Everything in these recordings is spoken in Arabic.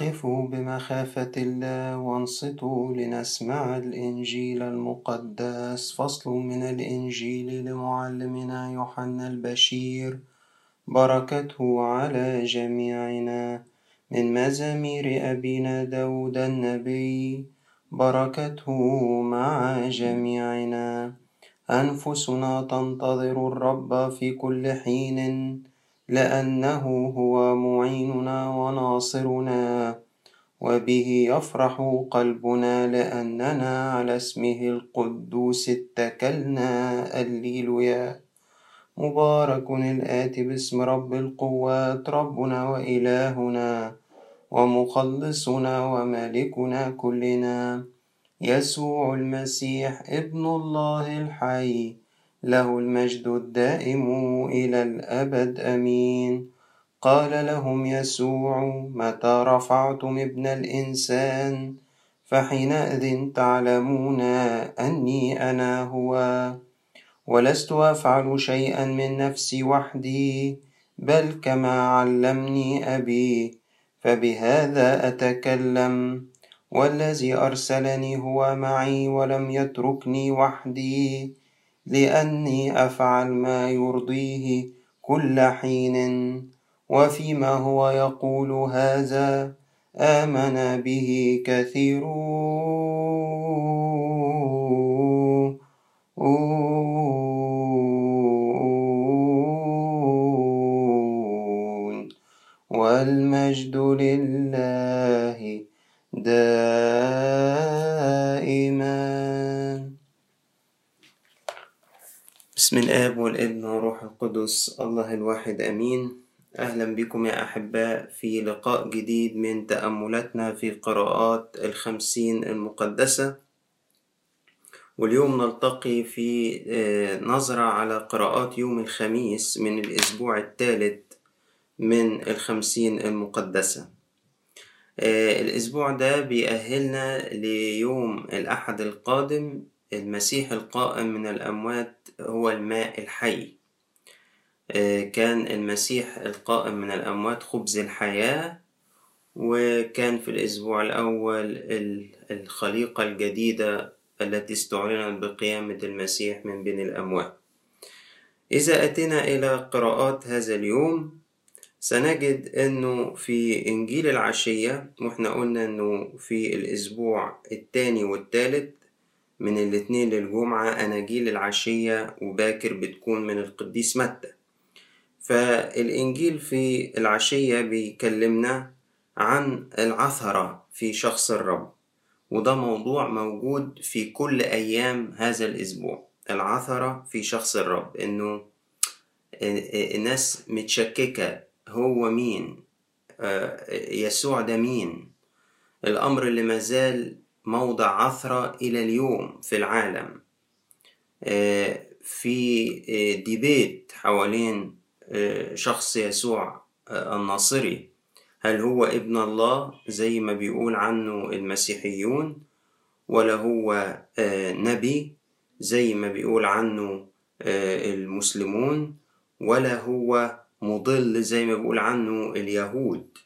قفوا بمخافة الله وانصتوا لنسمع الإنجيل المقدس. فصل من الإنجيل لمعلمنا يوحنا البشير. بركته على جميعنا. من مزامير أبينا داود النبي. بركته مع جميعنا. أنفسنا تنتظر الرب في كل حين. لأنه هو معيننا وناصرنا وبه يفرح قلبنا لأننا على اسمه القدوس اتكلنا الليلويا. مبارك الآتي باسم رب القوات ربنا وإلهنا ومخلصنا ومالكنا كلنا. يسوع المسيح ابن الله الحي له المجد الدائم إلى الأبد أمين. قال لهم يسوع متى رفعتم ابن الإنسان؟ فحينئذ تعلمون أني أنا هو. ولست أفعل شيئا من نفسي وحدي بل كما علمني أبي فبهذا أتكلم. والذي أرسلني هو معي ولم يتركني وحدي. لأني أفعل ما يرضيه كل حين. وفيما هو يقول هذا آمن به كثيرون والمجد لله دائما بسم الآب والإبن والروح القدس الله الواحد أمين. أهلا بكم يا أحباء في لقاء جديد من تأملاتنا في قراءات الخمسين المقدسة. واليوم نلتقي في نظرة على قراءات يوم الخميس من الأسبوع الثالث من الخمسين المقدسة. الأسبوع ده بيأهلنا ليوم الأحد القادم المسيح القائم من الأموات هو الماء الحي. كان المسيح القائم من الأموات خبز الحياة وكان في الأسبوع الأول الخليقة الجديدة التي استعلنت بقيامة المسيح من بين الأموات. إذا أتينا إلى قراءات هذا اليوم سنجد أنه في إنجيل العشية وإحنا قلنا أنه في الأسبوع الثاني والثالث من الاثنين للجمعة أناجيل العشية وباكر بتكون من القديس متى. فالإنجيل في العشية بيكلمنا عن العثرة في شخص الرب وده موضوع موجود في كل أيام هذا الأسبوع العثرة في شخص الرب إنه الناس متشككة هو مين؟ يسوع ده مين؟ الأمر اللي مازال موضع عثرة إلى اليوم في العالم. في ديبيت حوالين شخص يسوع الناصري. هل هو ابن الله؟ زي ما بيقول عنه المسيحيون ولا هو نبي؟ زي ما بيقول عنه المسلمون ولا هو مضل؟ زي ما بيقول عنه اليهود.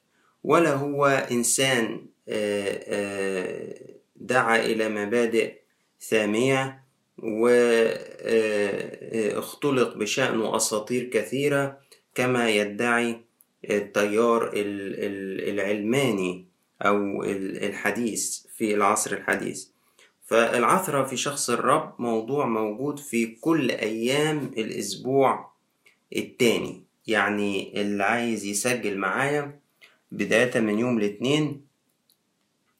ولا هو إنسان دعا إلى مبادئ سامية واختلق بشأنه أساطير كثيرة كما يدعي التيار العلماني أو الحديث في العصر الحديث. فالعثرة في شخص الرب موضوع موجود في كل أيام الأسبوع التاني. يعني اللي عايز يسجل معايا بداية من يوم الاثنين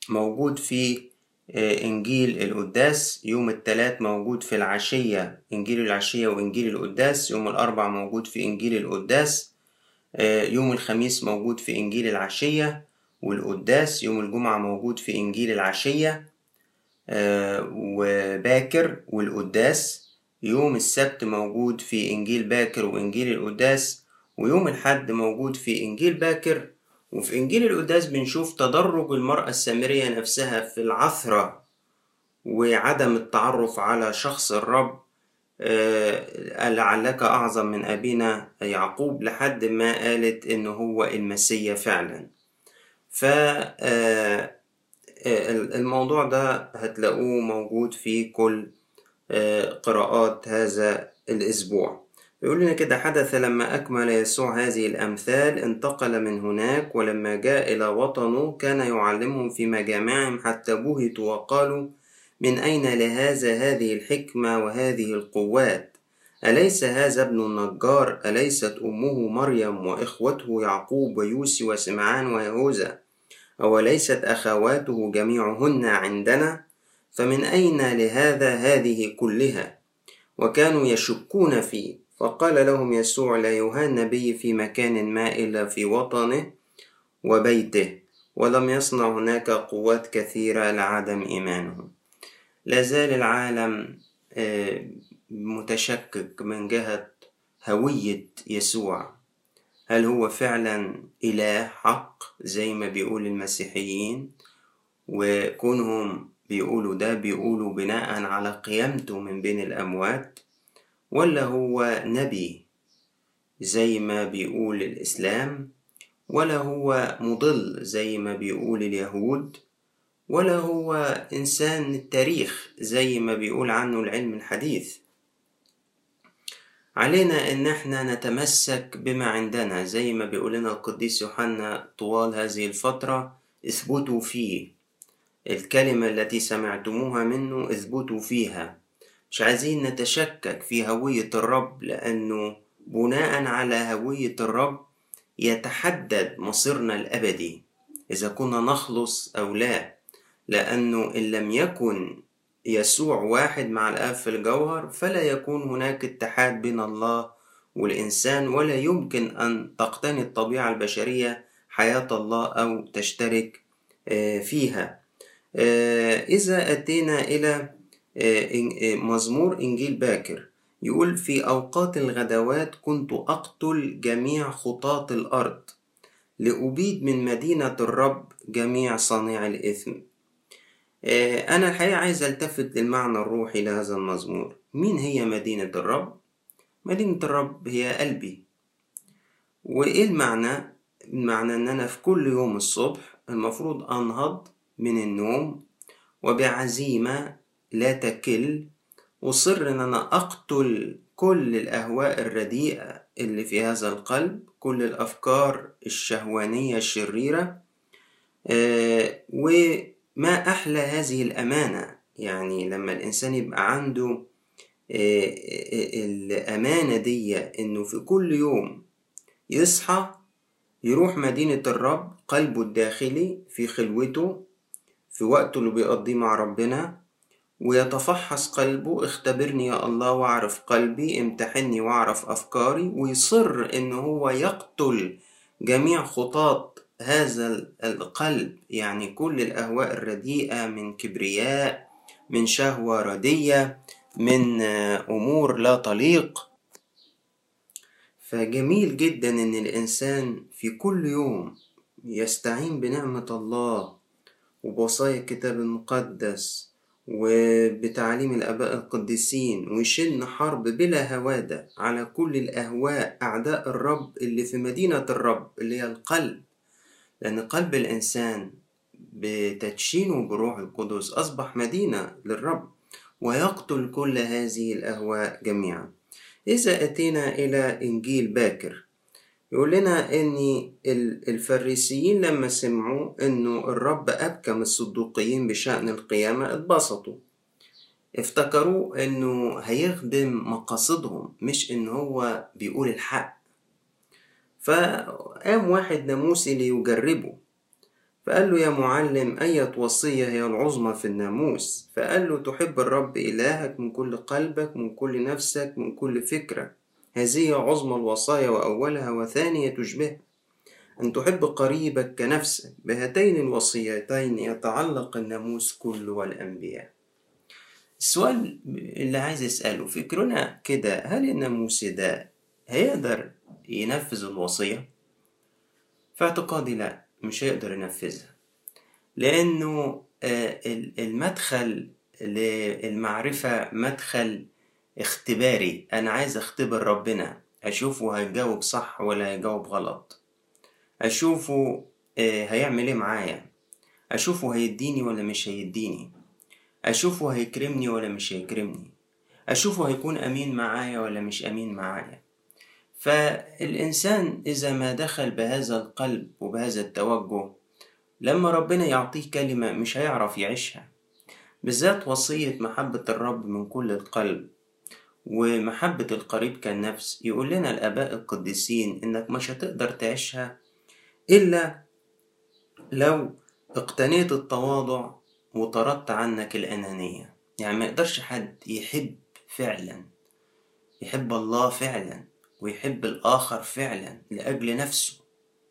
موجود في إنجيل القداس. يوم الثلاث موجود في العشية إنجيل العشية وإنجيل القداس. يوم الأربع موجود في إنجيل القداس. يوم الخميس موجود في إنجيل العشية والقداس. يوم الجمعة موجود في إنجيل العشية وباكر والقداس. يوم السبت موجود في إنجيل باكر وإنجيل القداس. ويوم الحد موجود في إنجيل باكر وفي إنجيل القداس بنشوف تدرج المرأة السامرية نفسها في العثرة وعدم التعرف على شخص الرب لعلك أعظم من أبينا يعقوب لحد ما قالت إن هو المسيا فعلا. ف الموضوع ده هتلاقوه موجود في كل قراءات هذا الأسبوع. يقول لنا كده حدث لما أكمل يسوع هذه الأمثال انتقل من هناك ولما جاء إلى وطنه كان يعلمهم في مجامعهم حتى بهتوا وقالوا من أين لهذا هذه الحكمة وهذه القوات؟ أليس هذا ابن النجار؟ أليست أمه مريم وإخوته يعقوب ويوسي وسمعان ويهوذا؟ أوليست أخواته جميعهن عندنا؟ فمن أين لهذا هذه كلها؟ وكانوا يشكون فيه. فقال لهم يسوع لا يهان نبي في مكان ما إلا في وطنه وبيته ولم يصنع هناك قوات كثيرة لعدم إيمانهم لا زال العالم متشكك من جهة هوية يسوع. هل هو فعلا إله حق زي ما بيقول المسيحيين؟ وكونهم بيقولوا ده بيقولوا بناء على قيامته من بين الأموات ولا هو نبي زي ما بيقول الإسلام ولا هو مضل زي ما بيقول اليهود ولا هو إنسان التاريخ زي ما بيقول عنه العلم الحديث. علينا إن إحنا نتمسك بما عندنا زي ما بيقول لنا القديس يوحنا طوال هذه الفترة اثبتوا فيه. الكلمة التي سمعتموها منه اثبتوا فيها. مش عايزين نتشكك في هوية الرب لأنه بناء على هوية الرب يتحدد مصيرنا الأبدي إذا كنا نخلص أو لا. لأنه إن لم يكن يسوع واحد مع الآب في الجوهر فلا يكون هناك اتحاد بين الله والإنسان ولا يمكن أن تقتني الطبيعة البشرية حياة الله أو تشترك فيها. إذا أتينا إلى مزمور إنجيل باكر يقول في أوقات الغدوات كنت أقتل جميع خطاة الأرض لأبيد من مدينة الرب جميع صانع الإثم أنا الحقيقة عايز ألتفت للمعنى الروحي لهذا المزمور مين هي مدينة الرب؟ مدينة الرب هي قلبي وإيه المعنى؟ المعنى إن أنا في كل يوم الصبح المفروض أنهض من النوم وبعزيمة لا تكل أصر إن أنا أقتل كل الأهواء الرديئة اللي في هذا القلب كل الأفكار الشهوانية الشريرة أه وما أحلى هذه الأمانة. يعني لما الإنسان يبقى عنده أه الأمانة دي إنه في كل يوم يصحى يروح مدينة الرب قلبه الداخلي في خلوته في وقته اللي بيقضيه مع ربنا ويتفحص قلبه اختبرني يا الله واعرف قلبي امتحني واعرف أفكاري ويصر إن هو يقتل جميع خطاط هذا القلب. يعني كل الأهواء الرديئة من كبرياء من شهوة ردية من أمور لا تليق. فجميل جدا إن الإنسان في كل يوم يستعين بنعمة الله وبوصايا الكتاب المقدس وبتعليم الآباء القديسين ويشن حرب بلا هوادة على كل الأهواء أعداء الرب اللي في مدينة الرب اللي هي القلب. لأن قلب الإنسان بتدشينه بروح القدس أصبح مدينة للرب ويقتل كل هذه الأهواء جميعا. إذا أتينا إلى إنجيل باكر يقول لنا ان الفريسيين لما سمعوا إنه الرب أبكم الصدوقيين بشأن القيامة اتبسطوا. افتكروا إنه هيخدم مقاصدهم مش إن هو بيقول الحق. فقام واحد ناموسي ليجربه. فقال له يا معلم أية وصية هي العظمى في الناموس؟ فقال له تحب الرب إلهك من كل قلبك من كل نفسك من كل فكرة هذه عظمى الوصايا وأولها وثانية تشبه أن تحب قريبك كنفسك بهاتين الوصيتين يتعلق الناموس كله والأنبياء السؤال اللي عايز أسأله فكرنا كده هل الناموس ده هيقدر ينفذ الوصية؟ في اعتقادي لا مش هيقدر ينفذها لأنه المدخل للمعرفة مدخل اختباري. أنا عايز أختبر ربنا. أشوفه هيجاوب صح ولا هيجاوب غلط. أشوفه آه، هيعمل إيه معايا. أشوفه هيديني ولا مش هيديني. أشوفه هيكرمني ولا مش هيكرمني. أشوفه هيكون أمين معايا ولا مش أمين معايا. فالإنسان إذا ما دخل بهذا القلب وبهذا التوجه لما ربنا يعطيه كلمة مش هيعرف يعيشها. بالذات وصية محبة الرب من كل القلب. ومحبة القريب كالنفس. يقول لنا الآباء القديسين إنك مش هتقدر تعيشها إلا لو اقتنيت التواضع وطردت عنك الأنانية. يعني ما يقدرش حد يحب فعلا يحب الله فعلا ويحب الآخر فعلا لأجل نفسه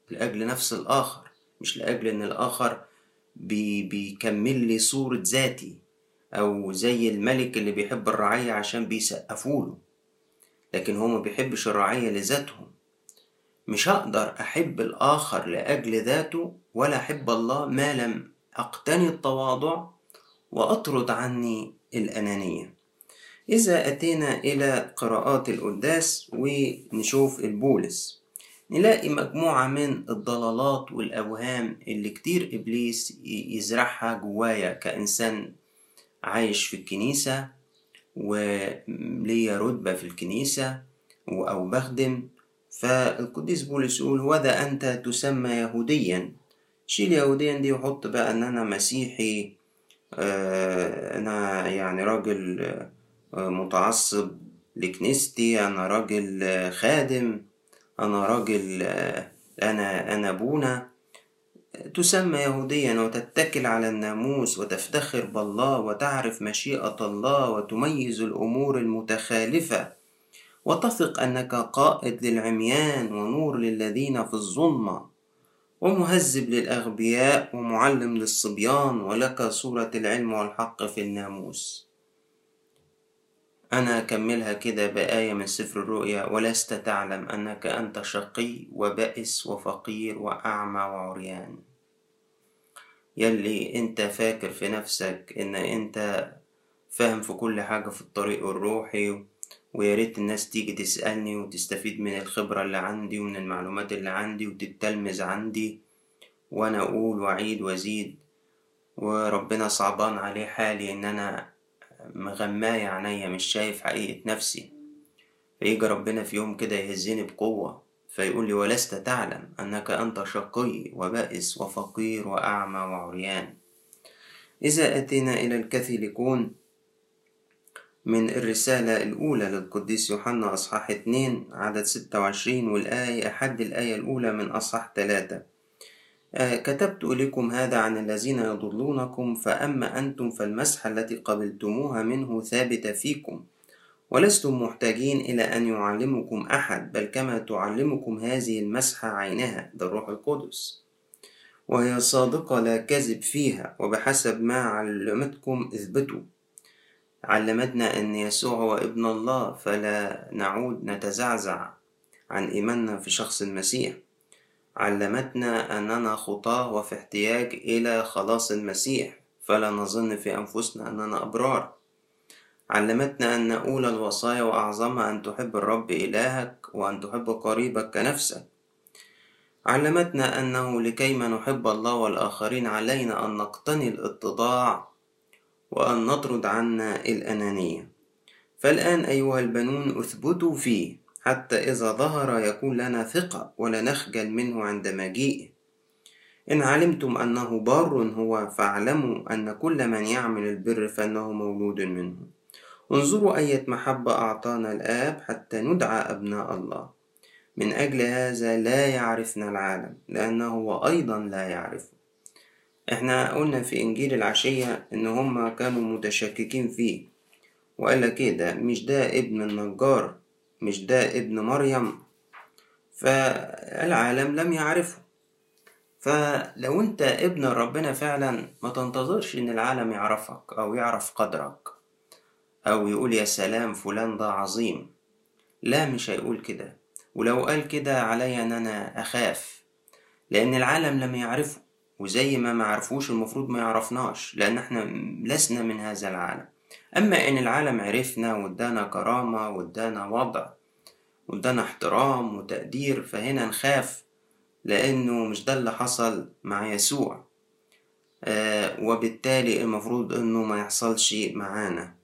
لأجل نفس الآخر مش لأجل إن الآخر بي بيكمل لي صورة ذاتي. أو زي الملك اللي بيحب الرعية عشان بيسقفوله. لكن هو ما بيحبش الرعية لذاتهم. مش هقدر أحب الآخر لأجل ذاته ولا أحب الله ما لم أقتني التواضع وأطرد عني الأنانية. إذا أتينا إلى قراءات القداس ونشوف البولس. نلاقي مجموعة من الضلالات والأوهام اللي كتير إبليس يزرعها جوايا كإنسان عايش في الكنيسة وليا رتبة في الكنيسة أو بخدم فالقديس بولس يقول وذا أنت تسمى يهوديا. شيل يهوديا دي وحط بقى إن أنا مسيحي آه، أنا يعني راجل آه، متعصب لكنيستي أنا راجل آه، خادم أنا راجل أنا أنا أبونا. تسمى يهوديا وتتكل على الناموس وتفتخر بالله وتعرف مشيئة الله وتميز الأمور المتخالفة. وتثق أنك قائد للعميان ونور للذين في الظلمة. ومهذب للأغبياء ومعلم للصبيان ولك صورة العلم والحق في الناموس. أنا أكملها كده بآية من سفر الرؤيا ولست تعلم أنك أنت شقي وبائس وفقير وأعمى وعريان. يلي أنت فاكر في نفسك إن أنت فاهم في كل حاجة في الطريق الروحي وياريت الناس تيجي تسألني وتستفيد من الخبرة اللي عندي ومن المعلومات اللي عندي وتتلمذ عندي وأنا أقول وأعيد وأزيد. وربنا صعبان عليه حالي إن أنا مغماية عينيا مش شايف حقيقة نفسي. فيجي ربنا في يوم كده يهزني بقوة فيقول لي ولست تعلم أنك أنت شقي وبائس وفقير وأعمى وعريان. إذا أتينا إلى الكاثوليكون من الرسالة الأولى للقديس يوحنا أصحاح اتنين عدد ستة وعشرين والآية أحد الآية الأولى من أصحاح تلاتة آه كتبت إليكم هذا عن الذين يضلونكم فأما أنتم فالمسحة التي قبلتموها منه ثابتة فيكم. ولستم محتاجين إلى أن يعلمكم أحد بل كما تعلمكم هذه المسحة عينها ده الروح القدس. وهي صادقة لا كذب فيها وبحسب ما علمتكم اثبتوا. علمتنا أن يسوع هو ابن الله فلا نعود نتزعزع عن إيماننا في شخص المسيح. علمتنا أننا خطاة وفي احتياج إلى خلاص المسيح فلا نظن في أنفسنا أننا أبرار. علمتنا أن أولى الوصايا وأعظمها أن تحب الرب إلهك وأن تحب قريبك كنفسك. علمتنا أنه لكيما نحب الله والآخرين علينا أن نقتني الاتضاع وأن نطرد عنا الأنانية. فالآن أيها البنون اثبتوا فيه. حتى إذا ظهر يكون لنا ثقة ولا نخجل منه عند مجيئه. إن علمتم أنه بار هو فاعلموا أن كل من يعمل البر فإنه مولود منه. انظروا أية محبة أعطانا الآب حتى ندعى أبناء الله. من أجل هذا لا يعرفنا العالم لأنه هو أيضا لا يعرفه. إحنا قلنا في إنجيل العشية إن هما كانوا متشككين فيه وقال لك إيه ده؟ مش ده ابن النجار؟ مش ده ابن مريم فالعالم لم يعرفه. فلو انت ابن ربنا فعلا ما تنتظرش إن العالم يعرفك أو يعرف قدرك أو يقول يا سلام فلان ده عظيم. لا مش هيقول كده. ولو قال كده عليا إن أنا أخاف لأن العالم لم يعرفه. وزي ما ما عرفوش المفروض ما يعرفناش لأن إحنا لسنا من هذا العالم. أما إن العالم عرفنا وادانا كرامة وادانا وضع وادانا احترام وتقدير فهنا نخاف لأنه مش ده اللي حصل مع يسوع. آه وبالتالي المفروض إنه ما يحصلش معانا.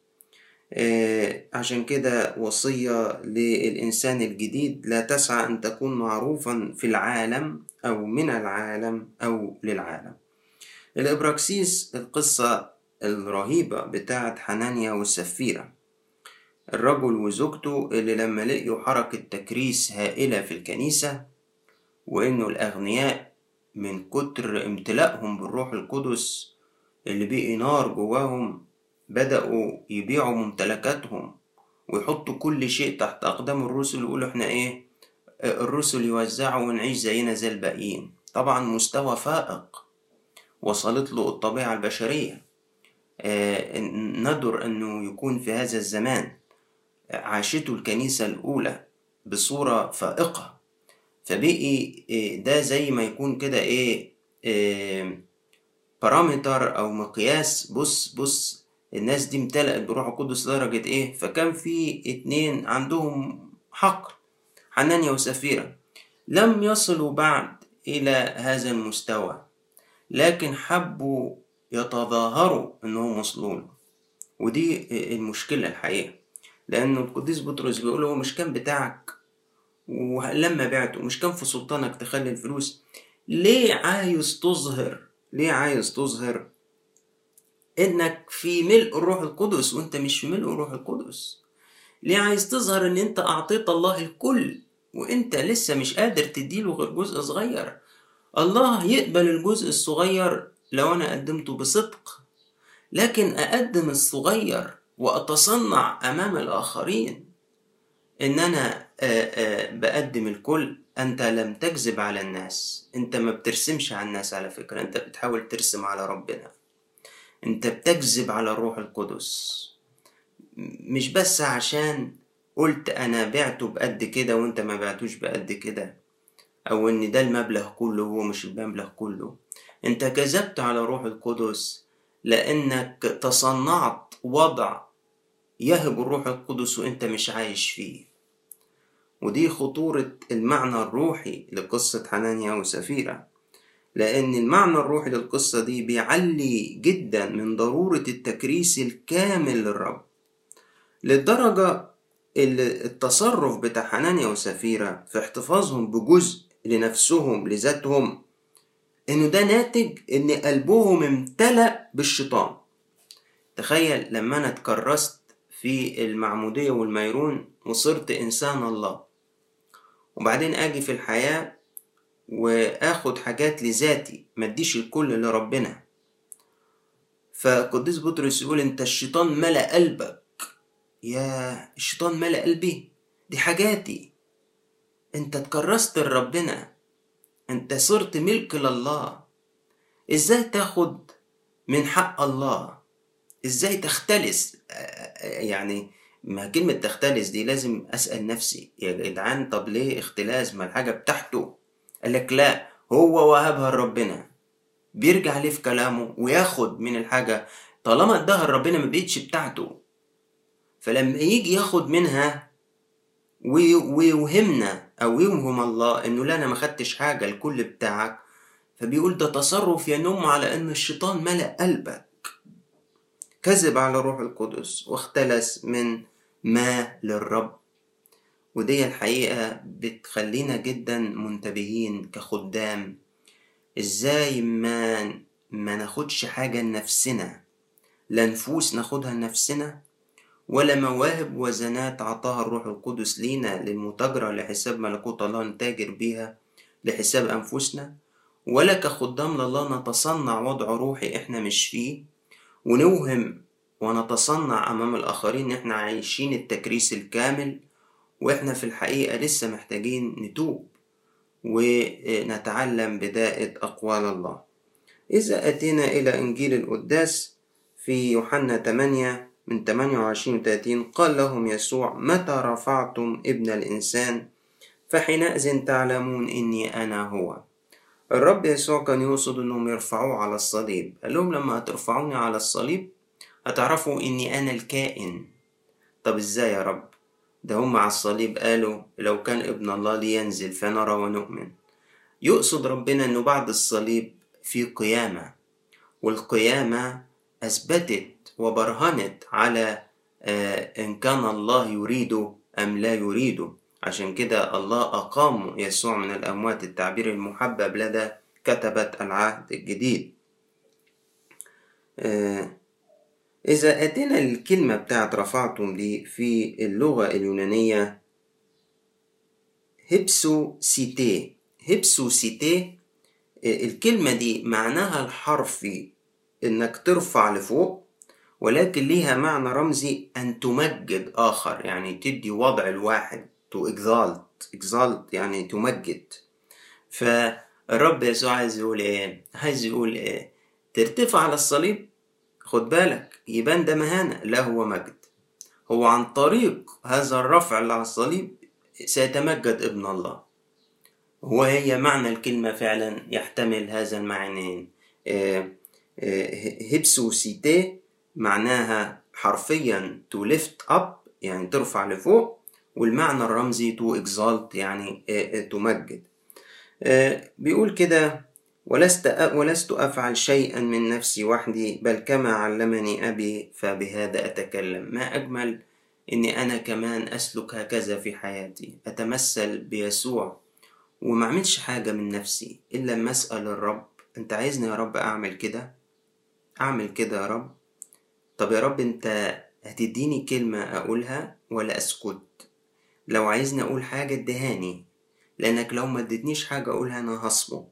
آه عشان كده وصية للإنسان الجديد لا تسعى أن تكون معروفا في العالم أو من العالم أو للعالم. الإبراكسيس القصة الرهيبة بتاعت حنانيا والسفيرة. الرجل وزوجته اللي لما لقيوا حركة تكريس هائلة في الكنيسة وإنه الأغنياء من كتر امتلاءهم بالروح القدس اللي بقي نار جواهم بدأوا يبيعوا ممتلكاتهم ويحطوا كل شيء تحت أقدام الرسل ويقولوا إحنا إيه الرسل يوزعوا ونعيش زينا زي الباقيين. طبعا مستوى فائق وصلت له الطبيعة البشرية. ندر أنه يكون في هذا الزمان عاشته الكنيسة الأولى بصورة فائقة. فبقي ده زي ما يكون كده إيه, إيه بارامتر أو مقياس. بص بص الناس دي امتلأت بروح القدس لدرجة إيه؟ فكان في اتنين عندهم حقل حنانيا وسفيرة. لم يصلوا بعد إلى هذا المستوى لكن حبوا يتظاهروا إنهم وصلوا له ودي المشكلة الحقيقة. لأنه القديس بطرس بيقول هو مش كان بتاعك ولما بعته مش كان في سلطانك تخلي الفلوس ليه عايز تظهر؟ ليه عايز تظهر إنك في ملء الروح القدس وأنت مش في ملء الروح القدس؟ ليه عايز تظهر إن أنت أعطيت الله الكل وأنت لسه مش قادر تديله غير جزء صغير؟ الله يقبل الجزء الصغير لو أنا قدمته بصدق لكن أقدم الصغير وأتصنع أمام الآخرين. إن أنا بقدم الكل أنت لم تكذب على الناس. أنت ما بترسمش على الناس على فكرة أنت بتحاول ترسم على ربنا. أنت بتكذب على الروح القدس. مش بس عشان قلت أنا بعته بقد كده وأنت ما بعتوش بقد كده أو إن ده المبلغ كله هو مش المبلغ كله. أنت كذبت على روح القدس لأنك تصنعت وضع يهب الروح القدس وأنت مش عايش فيه. ودي خطورة المعنى الروحي لقصة حنانيا وسفيرة لأن المعنى الروحي للقصة دي بيعلي جدا من ضرورة التكريس الكامل للرب للدرجة اللي التصرف بتاع حنانيا وسفيرة في احتفاظهم بجزء لنفسهم لذاتهم إنه ده ناتج إن قلبهم امتلأ بالشيطان. تخيل لما أنا اتكرست في المعمودية والميرون وصرت إنسان الله. وبعدين أجي في الحياة وآخد حاجات لذاتي ما أديش الكل لربنا فقديس بطرس يقول أنت الشيطان ملأ قلبك. يا الشيطان ملأ قلبي. دي حاجاتي. أنت اتكرست لربنا. أنت صرت ملك لله. إزاي تاخد من حق الله؟ إزاي تختلس؟ يعني ما كلمة تختلس دي لازم أسأل نفسي يا جدعان طب ليه اختلاس؟ ما الحاجة بتاعته. قال لك لا هو وهبها لربنا. بيرجع ليه في كلامه وياخد من الحاجة. طالما اداها لربنا ما بقتش بتاعته. فلما يجي ياخد منها ويوهمنا أو يوهم الله إنه لا أنا ما خدتش حاجة الكل بتاعك. فبيقول ده تصرف ينم على إن الشيطان ملأ قلبك. كذب على روح القدس واختلس من ما للرب. ودي الحقيقة بتخلينا جدا منتبهين كخدام. إزاي ما ما ناخدش حاجة لنفسنا؟ لا نفوس ناخدها لنفسنا ولا مواهب وزنات عطاها الروح القدس لينا للمتاجرة لحساب ملكوت الله نتاجر بيها لحساب أنفسنا ولا كخدام لله نتصنع وضع روحي إحنا مش فيه ونوهم ونتصنع أمام الآخرين إن إحنا عايشين التكريس الكامل وإحنا في الحقيقة لسه محتاجين نتوب ونتعلم بداءة أقوال الله. إذا أتينا إلى إنجيل القداس في يوحنا 8 من 28 و 30 قال لهم يسوع متى رفعتم ابن الإنسان؟ فحينئذ تعلمون إني أنا هو. الرب يسوع كان يقصد إنهم يرفعوه على الصليب. قال لهم لما هترفعوني على الصليب هتعرفوا إني أنا الكائن. طب إزاي يا رب؟ ده هم على الصليب قالوا لو كان ابن الله لينزل فنرى ونؤمن. يقصد ربنا أنه بعد الصليب في قيامة والقيامة أثبتت وبرهنت على إن كان الله يريده أم لا يريده عشان كده الله أقام يسوع من الأموات. التعبير المحبب لدى كتبة العهد الجديد. إذا أتينا الكلمة بتاعت رفعتم دي في اللغة اليونانية هبسو سيتي. هبسو سيتي الكلمة دي معناها الحرفي إنك ترفع لفوق ولكن ليها معنى رمزي أن تمجد آخر يعني تدي وضع الواحد to exalt exalt يعني تمجد. فالرب يسوع عايز يقول إيه؟ عايز يقول إيه؟ ترتفع على الصليب خد بالك يبان ده مهانة لا هو مجد. هو عن طريق هذا الرفع اللي على الصليب سيتمجد ابن الله. وهي معنى الكلمة فعلا يحتمل هذا المعنيين هبسو سيتي معناها حرفيا to lift up يعني ترفع لفوق والمعنى الرمزي to exalt يعني تمجد. بيقول كده ولست ولست أفعل شيئا من نفسي وحدي بل كما علمني أبي فبهذا أتكلم. ما أجمل إني أنا كمان أسلك هكذا في حياتي. أتمثل بيسوع وما أعملش حاجة من نفسي إلا لما أسأل الرب. أنت عايزني يا رب أعمل كده؟ أعمل كده يا رب؟ طب يا رب أنت هتديني كلمة أقولها ولا أسكت؟ لو عايزني أقول حاجة ادهاني لأنك لو ما ادتنيش حاجة أقولها أنا هصمت.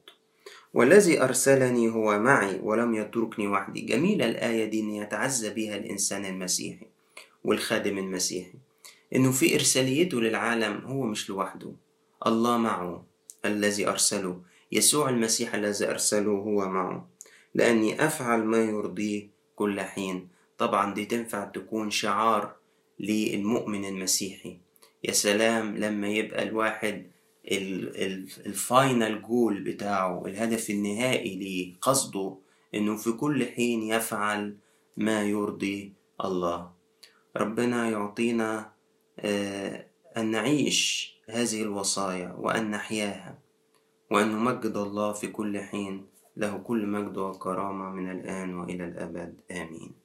والذي أرسلني هو معي ولم يتركني وحدي. جميلة الآية دي إن يتعزى بها الإنسان المسيحي والخادم المسيحي. إنه في إرساليته للعالم هو مش لوحده. الله معه الذي أرسله. يسوع المسيح الذي أرسله هو معه. لأني أفعل ما يرضيه كل حين. طبعا دي تنفع تكون شعار للمؤمن المسيحي. يا سلام لما يبقى الواحد الفاينل جول بتاعه الهدف النهائي ليه قصده إنه في كل حين يفعل ما يرضي الله. ربنا يعطينا أن نعيش هذه الوصايا وأن نحياها وأن نمجد الله في كل حين. له كل مجد وكرامة من الآن وإلى الأبد. آمين.